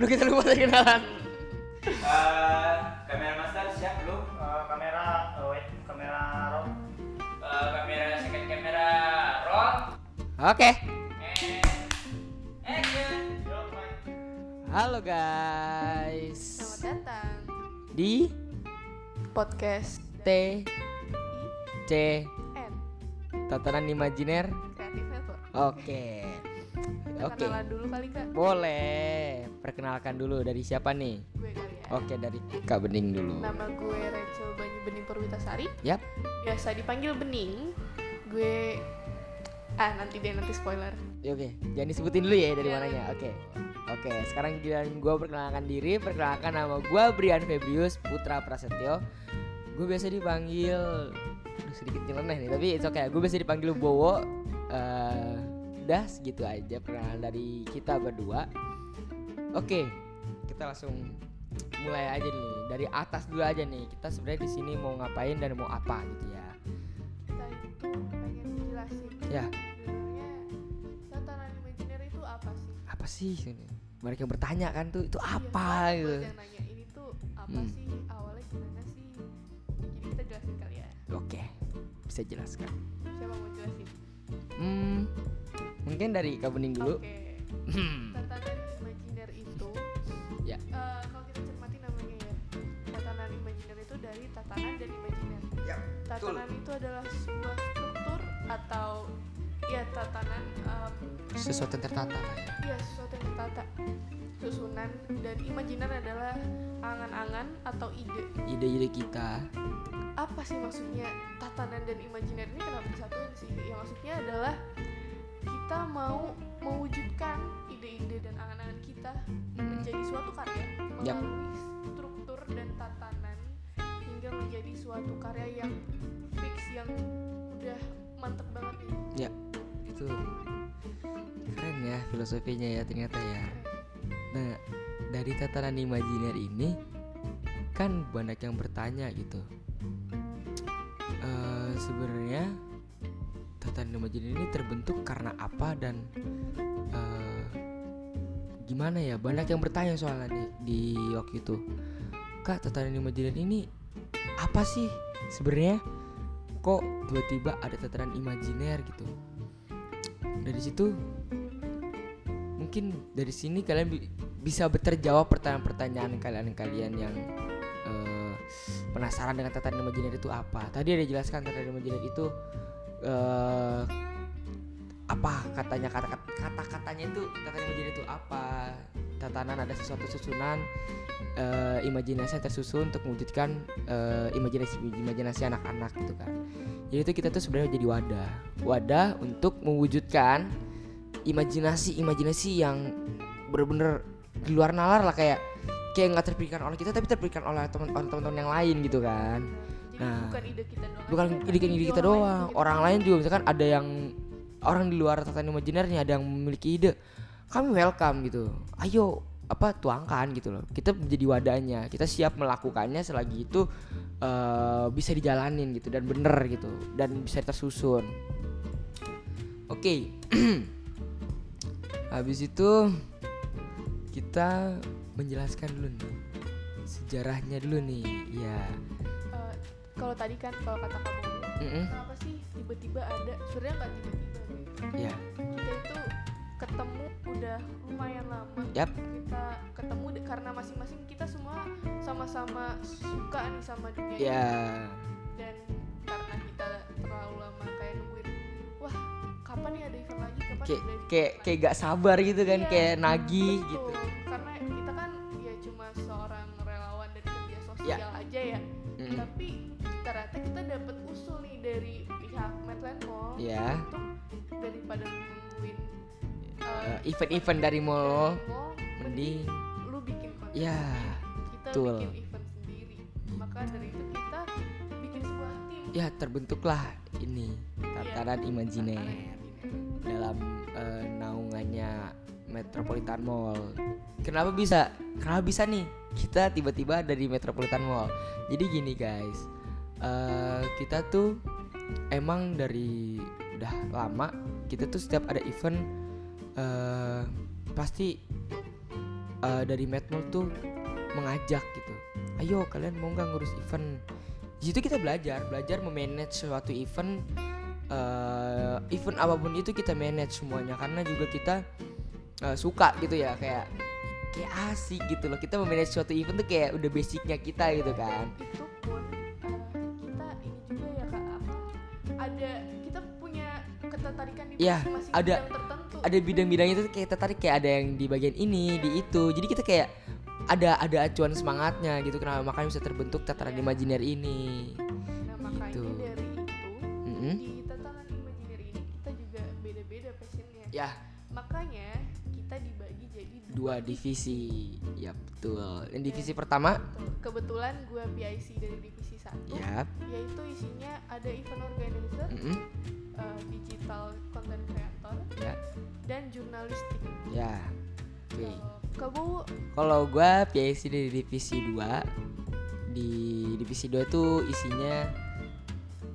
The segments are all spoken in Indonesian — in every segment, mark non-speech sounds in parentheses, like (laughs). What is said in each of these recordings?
Lu kita lupa kenalan. Eh, kamera master siap belum? Eh, kamera oh, wait kamera roll Eh, kamera second kamera roll. Oke. And action. Halo guys. Selamat datang Di podcast T C N Tatanan Imajiner. Kreatif Network. Oke. Kita Oke. kenalan dulu kali kak. Boleh. Perkenalkan dulu dari siapa nih? Gue kali ya. Oke, dari Kak Bening dulu. Nama gue Rachel Banyu Bening Perwitasari. Yap. Biasa dipanggil Bening. Gue ah nanti deh nanti spoiler. Ya, Oke, jangan disebutin dulu ya dari Jangan. mananya. Oke. Oke, sekarang giliran gue perkenalkan diri. Perkenalkan nama gue Brian Febrius Putra Prasetyo. Gue biasa dipanggil Aduh, sedikit nyeleneh nih, tapi it's okay. Gue biasa dipanggil Bowo. Eh, udah segitu aja perkenalan dari kita berdua. Oke, kita langsung mulai aja nih dari atas dulu aja nih. Kita sebenarnya di sini mau ngapain dan mau apa gitu ya. Kita itu pengen jelasin. Ya. Sebenarnya imajiner itu apa sih? Apa sih ini? Yang bertanya kan tuh itu Iya, apa banyak gitu. yang nanya ini tuh apa Hmm. sih? Awalnya gimana sih? Jadi kita jelasin kali ya. Oke, bisa jelaskan. Siapa mungkin dari Kak Bening dulu. Oke. Hmm, Tatanan imajiner itu Ya. eh, kalau kita cermati namanya ya tatanan imajiner itu dari tatanan dan imajiner Ya, tatanan itu adalah sebuah struktur atau ya tatanan em, Sesuatu yang tertata lah ya. ya sesuatu yang tertata susunan dan imajiner adalah angan-angan atau ide Ide-ide kita. apa sih maksudnya tatanan dan imajiner ini kenapa disatuin sih ya maksudnya adalah kita menjadi suatu karya melalui struktur dan tatanan hingga menjadi suatu karya yang fix yang udah mantep banget nih Ya, itu keren ya filosofinya ya ternyata ya. Nah, dari tatanan imajiner ini kan banyak yang bertanya gitu. Eh sebenarnya tatanan imajiner ini terbentuk karena apa dan eh, gimana ya? Banyak yang bertanya soalnya nih di waktu itu. Kak, tatanan imajiner ini apa sih sebenarnya? Kok tiba-tiba ada tatanan imajiner gitu? Dari situ mungkin dari sini kalian bi- bisa terjawab pertanyaan-pertanyaan kalian-kalian yang eh, penasaran dengan tatanan imajiner itu apa. Tadi ada jelaskan tatanan imajiner itu eh apa katanya kata kata katanya itu tatanan imajiner itu apa? Tatanan ada sesuatu susunan eh, imajinasi tersusun untuk mewujudkan eh, imajinasi imajinasi anak-anak gitu kan. Jadi itu kita tuh sebenarnya jadi wadah, wadah untuk mewujudkan imajinasi-imajinasi yang bener-bener di luar nalar lah kayak kayak nggak terpikirkan oleh kita tapi terpikirkan oleh teman- teman-teman yang lain gitu kan. Nah, bukan ide kita doang Bukan ide ide kita doang, juga orang lain juga misalkan ada yang orang di luar tatanan imajinernya ada yang memiliki ide, kami welcome gitu. Ayo apa tuangkan gitu loh. Kita menjadi wadahnya, kita siap melakukannya selagi itu eh, bisa dijalanin gitu dan bener gitu dan bisa tersusun. Oke. (clears throat) Habis itu kita menjelaskan dulu nih sejarahnya dulu nih. Ya. Eh, kalau tadi kan kalau kata kamu Mm-mm. kenapa sih tiba-tiba ada sebenarnya nggak tiba-tiba Ya. kita itu ketemu udah lumayan lama Yap. kita ketemu karena masing-masing kita semua sama-sama suka nih sama dunia ini. Ya. dan karena kita terlalu lama kayak nungguin wah kapan nih ada event lagi kapan ada event kayak lagi?" kayak gak sabar gitu kan Iya, kayak nagih betul. gitu karena kita kan ya cuma seorang relawan dari kerja Ya. sosial aja ya Mm. tapi ternyata kita dapat usul nih dari pihak Medland Mall ya untuk daripada nungguin uh, Eh, event-event dari mall dari mall, mending lu bikin konten ya kita betul. bikin event sendiri maka dari itu kita bikin sebuah tim ya terbentuklah ini tataran Iya, imajiner tatanan imajiner. dalam eh, naungannya Metropolitan Mall. Kenapa bisa? Kenapa bisa nih? Kita tiba-tiba dari Metropolitan Mall. Jadi gini guys, eh, kita tuh emang dari udah lama kita tuh setiap ada event eh, pasti eh, dari Madmall tuh mengajak gitu. Ayo kalian mau nggak ngurus event? Di situ kita belajar belajar memanage suatu event eh, event apa pun itu kita manage semuanya. Karena juga kita eh, suka gitu ya kayak kayak asik gitu loh. Kita memanage suatu event tuh kayak udah basicnya kita gitu kan. Itu Iya, masing-masing ada- ada bidang-bidangnya tuh kayak tertarik kayak ada yang di bagian ini di itu. Jadi kita kayak ada ada acuan semangatnya gitu. Kenapa? Makanya bisa terbentuk tataran imajiner ini. Nah makanya gitu. dari itu Mm-mm. di tatanan imajiner ini kita juga beda-beda passionnya. Ya. Makanya kita dibagi jadi dua divisi. ya betul. Yang divisi pertama? Betul. kebetulan gua PIC dari divisi satu ya yaitu isinya ada event organizer mm-mm, eh, digital content creator ya. dan jurnalistik. Ya oke. Kalau kamu? Kalau gua PIC dari divisi 2 di divisi 2 tuh isinya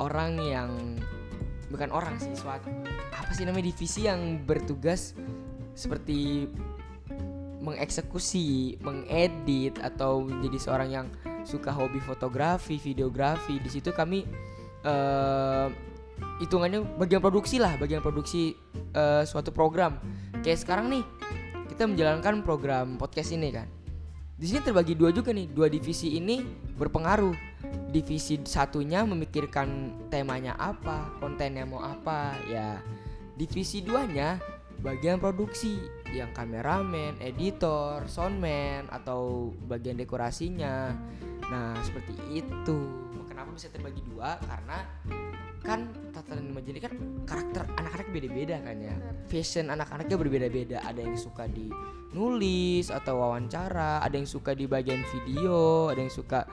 orang yang bukan orang sih suatu apa sih namanya divisi yang bertugas seperti mengeksekusi, mengedit atau menjadi seorang yang suka hobi fotografi, videografi. Di situ kami eh hitungannya bagian produksi lah, bagian produksi eh, suatu program. Kayak sekarang nih kita menjalankan program podcast ini kan. Di sini terbagi dua juga nih, dua divisi ini berpengaruh. Divisi satunya memikirkan temanya apa, kontennya mau apa, ya. Divisi duanya bagian produksi yang kameramen, editor, soundman atau bagian dekorasinya. Nah, seperti itu. Kenapa bisa terbagi dua? Karena kan tatanan imajinasi kan karakter anak-anak beda-beda kan ya. Fashion anak-anaknya berbeda-beda. Ada yang suka di nulis atau wawancara, ada yang suka di bagian video, ada yang suka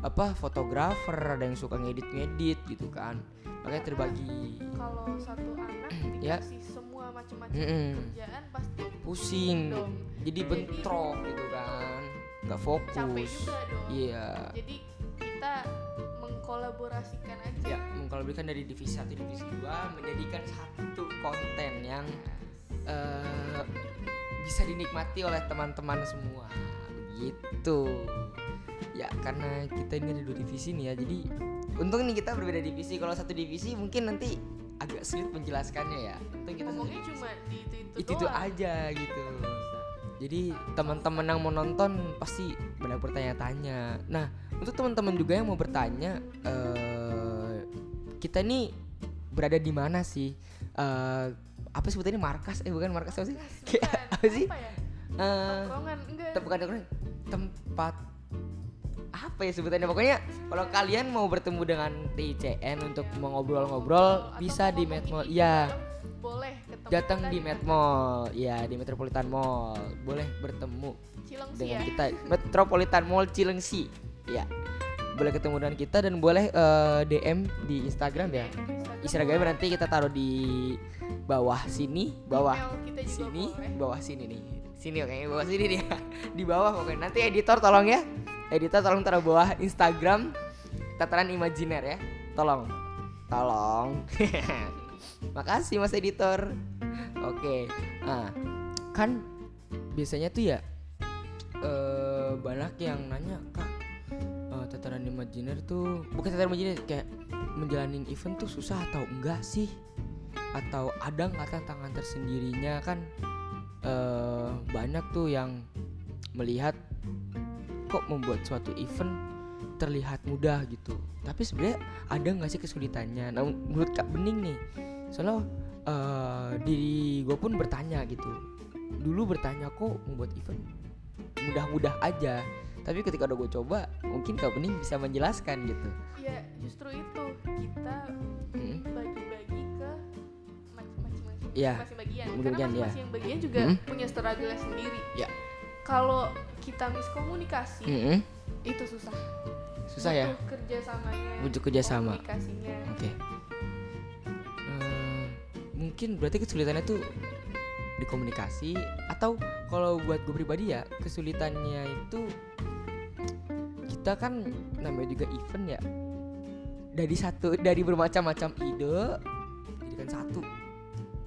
apa fotografer, ada yang suka ngedit-ngedit gitu kan. Makanya terbagi kalau satu anak (clears throat) Ya. semua macam-macam Mm-mm. kerjaan pasti pusing dong jadi Jadi- bentrok gitu kan nggak fokus capek juga dong iya jadi kita mengkolaborasikan aja. Ya mengkolaborasikan dari divisi satu divisi dua menjadikan satu konten yang eh, bisa dinikmati oleh teman-teman semua. Begitu ya karena kita ini ada dua divisi nih ya jadi untung nih kita berbeda divisi. Kalau satu divisi mungkin nanti agak sulit menjelaskannya ya. Untung kita ngomongnya cuma di itu itu, itu itu aja gitu. Jadi teman-teman yang mau nonton pasti banyak bertanya-tanya. Nah untuk teman-teman juga yang mau bertanya eh kita ini berada di mana sih? Eh apa sebutannya? Markas? Eh bukan markas apa sih? Kayak (laughs) apa sih? Apa ya? Eh, enggak. bukan bukan, tempat apa ya sebutannya? Pokoknya kalau kalian mau bertemu dengan TICN untuk mau ngobrol-ngobrol bisa di Medmall ini ya boleh ketemu datang di Medmall ya di Metropolitan Mall. Boleh bertemu Cilengsi dengan ya? kita. Metropolitan Mall Cilengsi ya boleh ketemu dengan kita dan boleh eh, DM di Instagram ya. Instagramnya nanti kita taruh di bawah sini bawah sini boleh. bawah sini nih. Sini oke bawah sini nih (laughs) di bawah pokoknya. Nanti editor tolong ya. Editor tolong taruh bawah Instagram tataran imajiner ya. Tolong. Tolong. (laughs) Makasih mas editor. Oke. Nah kan biasanya tuh ya eh banyak yang nanya kak tataran imajiner tuh bukan tataran imajiner kayak menjalanin event tuh susah atau enggak sih? Atau ada nggak tantangan tersendirinya? Kan eh banyak tuh yang melihat kok membuat suatu event terlihat mudah gitu. Tapi sebenarnya ada nggak sih kesulitannya? Nah menurut kak bening nih soalnya eh diri gue pun bertanya gitu. Dulu bertanya kok membuat event mudah-mudah aja tapi ketika udah gue coba mungkin kak bening bisa menjelaskan gitu ya justru itu kita Hmm. bagi-bagi ke macam-macam Iya, masing bagian karena ya. masing-masing bagian juga Hmm. punya struggle sendiri Ya. kalau kita miskomunikasi Mm-mm. itu susah susah ya butuh kerjasamanya Butuh kerjasama. komunikasinya Oke. Eh, mungkin berarti kesulitannya tuh di komunikasi atau kalau buat gue pribadi ya kesulitannya itu kita kan namanya juga event ya. Dari satu dari bermacam-macam ide jadikan satu.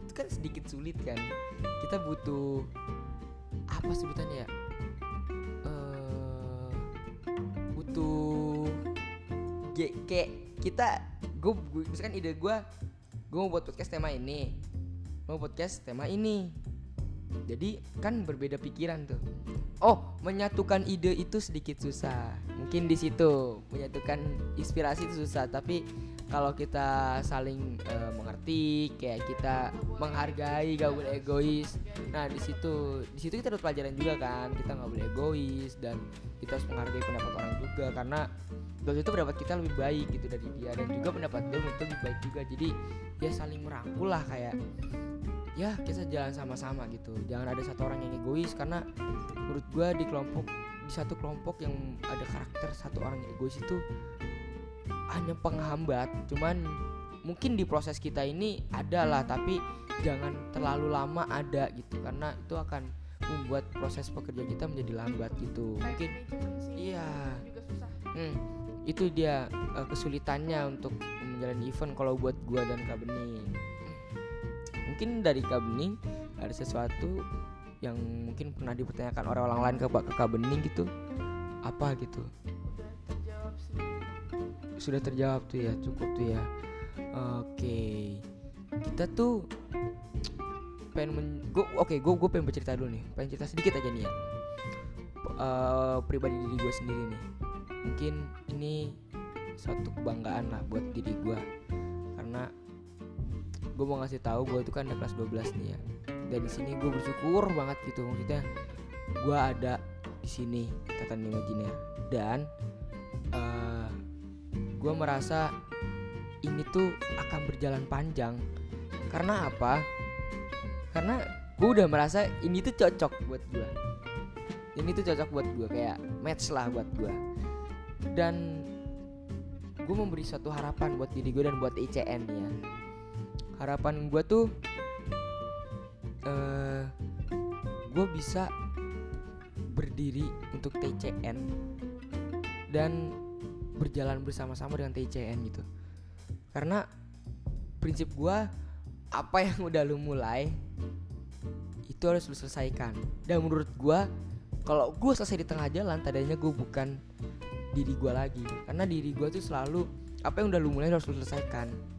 Itu kan sedikit sulit kan. Kita butuh apa sebutannya ya? Uh, butuh gk kita gue misalkan ide gue gue mau buat podcast tema ini. Mau podcast tema ini jadi kan berbeda pikiran tuh. Oh menyatukan ide itu sedikit susah. Mungkin di situ menyatukan inspirasi itu susah. Tapi kalau kita saling eh, mengerti kayak kita menghargai gak boleh egois. Nah di situ di situ kita dapat pelajaran juga kan. Kita nggak boleh egois dan kita harus menghargai pendapat orang juga. Karena waktu itu pendapat kita lebih baik gitu dari dia. Dan juga pendapat dia dia lebih baik juga. Jadi ya saling merangkul lah kayak ya kita jalan sama-sama gitu. Jangan ada satu orang yang egois karena menurut gua di kelompok di satu kelompok yang ada karakter satu orang yang egois itu hanya penghambat. Cuman mungkin di proses kita ini ada lah tapi jangan terlalu lama ada gitu. Karena itu akan membuat proses pekerjaan kita menjadi lambat gitu. Mungkin iya. Hmm, itu dia eh, kesulitannya untuk menjalani event kalau buat gua dan Kak Bening. Mungkin dari Kak Bening ada sesuatu yang mungkin pernah dipertanyakan oleh orang lain ke, ke Kak Bening gitu. Apa gitu? terjawab Sudah terjawab tuh ya, cukup tuh ya. Oke. Kita tuh pengen men oke gue gue pengen bercerita dulu nih pengen cerita sedikit aja nih ya P- eh, pribadi diri gue sendiri nih mungkin ini suatu kebanggaan lah buat diri gue gue mau ngasih tahu gue itu kan ada kelas 12 nih ya. Dan di sini gue bersyukur banget gitu maksudnya gue ada di sini tatan imajiner. Dan eh gue merasa ini tuh akan berjalan panjang. Karena apa? Karena gue udah merasa ini tuh cocok buat gue ini tuh cocok buat gue kayak match lah buat gue dan gue memberi suatu harapan buat diri gue dan buat ICN ya harapan gue tuh eh gue bisa berdiri untuk TCN dan berjalan bersama-sama dengan TCN gitu. Karena prinsip gue apa yang (laughs) udah lu mulai itu harus lu selesaikan. Dan menurut gua kalau gua selesai di tengah jalan tadinya gua bukan diri gua lagi. Karena diri gua tuh selalu apa yang udah lu mulai harus lu selesaikan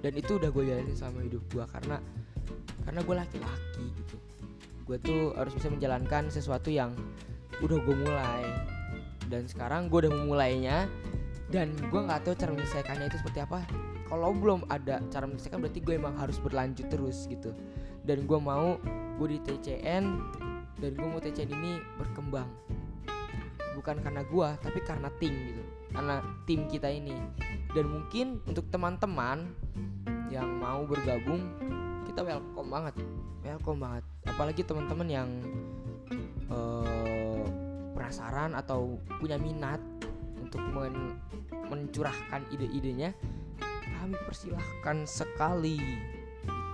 dan itu udah gue jalanin selama hidup gua karena karena gue laki-laki gitu. Gue tuh harus bisa menjalankan sesuatu yang udah gue mulai. Dan sekarang gue udah memulainya dan gue nggak tahu cara menyelesaikannya itu seperti apa. Kalau belum ada cara menyelesaikan berarti gue emang harus berlanjut terus gitu. Dan gue mau gue di TCN dan gue mau TCN ini berkembang. Bukan karena gue tapi karena tim gitu. Karena tim kita ini dan mungkin untuk teman-teman yang mau bergabung kita welcome banget. Welcome banget. Apalagi teman-teman yang eh, penasaran atau punya minat untuk men- mencurahkan ide-idenya kami persilahkan sekali.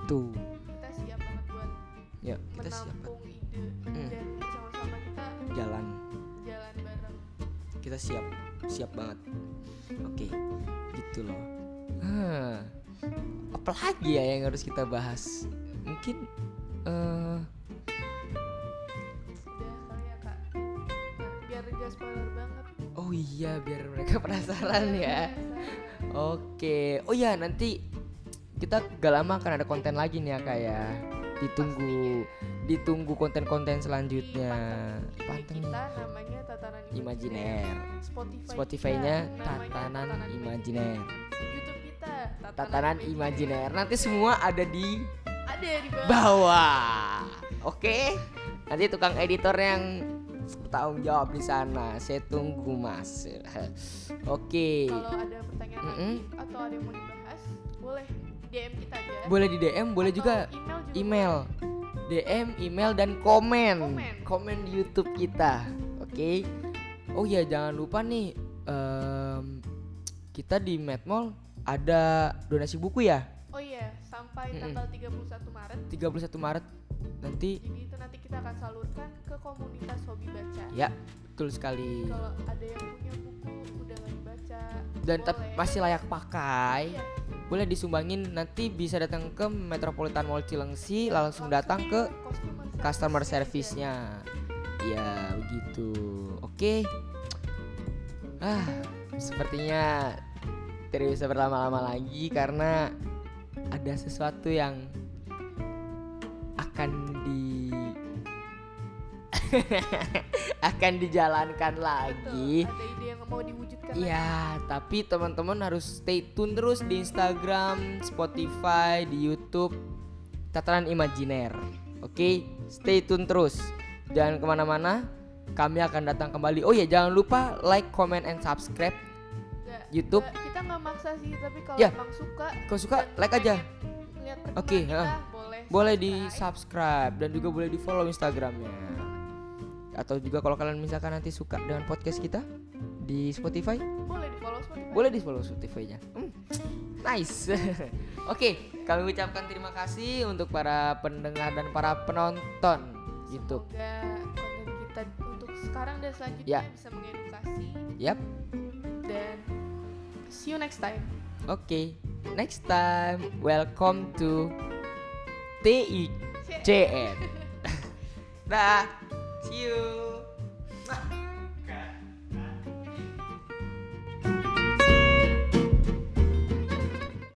Itu. Kita siap banget buat ya kita siap ide Hmm. dan bersama-sama kita. Jalan. Jalan bareng. Kita siap siap banget. Oke gitu loh. Ah, apa lagi ya yang harus kita bahas? Mungkin ya kak banget oh iya biar mereka (laughs) penasaran ya. Oke, oh ya nanti kita gak lama akan ada konten lagi nih ya kayak ditunggu ditunggu konten-konten selanjutnya. Pantengin kita namanya tatanan Imajiner. Spotify Spotify-nya namanya Tatanan Imajiner. YouTube kita Tatanan Imajiner. Nanti semua ada di ada di bawah bawah. Oke. Nanti tukang editor yang bertanggung jawab di sana. Saya tunggu Mas. (laughs) Oke. kalau ada pertanyaan Mm-mm. lagi atau ada yang mau dibahas boleh DM kita aja Boleh di DM, boleh Atau juga email juga email DM, email dan komen. Komen. Komen di YouTube kita. Oke. Oh ya, jangan lupa nih em, kita di Medmall ada donasi buku ya. oh iya sampai Mm-mm. tanggal 31 Maret 31 Maret nanti jadi itu nanti kita akan salurkan ke komunitas hobi baca ya betul sekali. kalau ada yang punya buku udah nggak dibaca Dan boleh. masih layak pakai. Iya, Boleh disumbangin nanti bisa datang ke Metropolitan Mall Cilengsi langsung datang ke customer, service-nya. Ya, begitu. Oke. Ah, sepertinya tidak bisa berlama-lama lagi karena ada sesuatu yang akan di (laughs) akan dijalankan lagi. Betul, ada ide yang mau diwujudkan lagi. Iya, tapi teman-teman harus stay tune terus di Instagram, Spotify, di YouTube, Tataran Imajiner. Oke, stay tune terus. Jangan ke mana-mana. Kami akan datang kembali. Oh ya, jangan lupa like, comment, and subscribe. Nggak- YouTube. nggak- kita nggak maksa sih tapi kalau Ya. emang suka Kalau suka, like aja. Oke, kita, heeh. boleh Boleh di subscribe dan juga boleh di follow Instagramnya. Atau juga kalau kalian misalkan nanti suka dengan podcast kita di Spotify, boleh di follow Spotify boleh di follow Spotify-nya. Hmm, nice. (laughs) Oke, kami ucapkan terima kasih untuk para pendengar dan para penonton YouTube. semoga konten kita untuk sekarang dan selanjutnya Ya. bisa mengedukasi Yap. dan see you next time Oke. Next time, welcome to TICN. (laughs) (laughs) Dah. See you.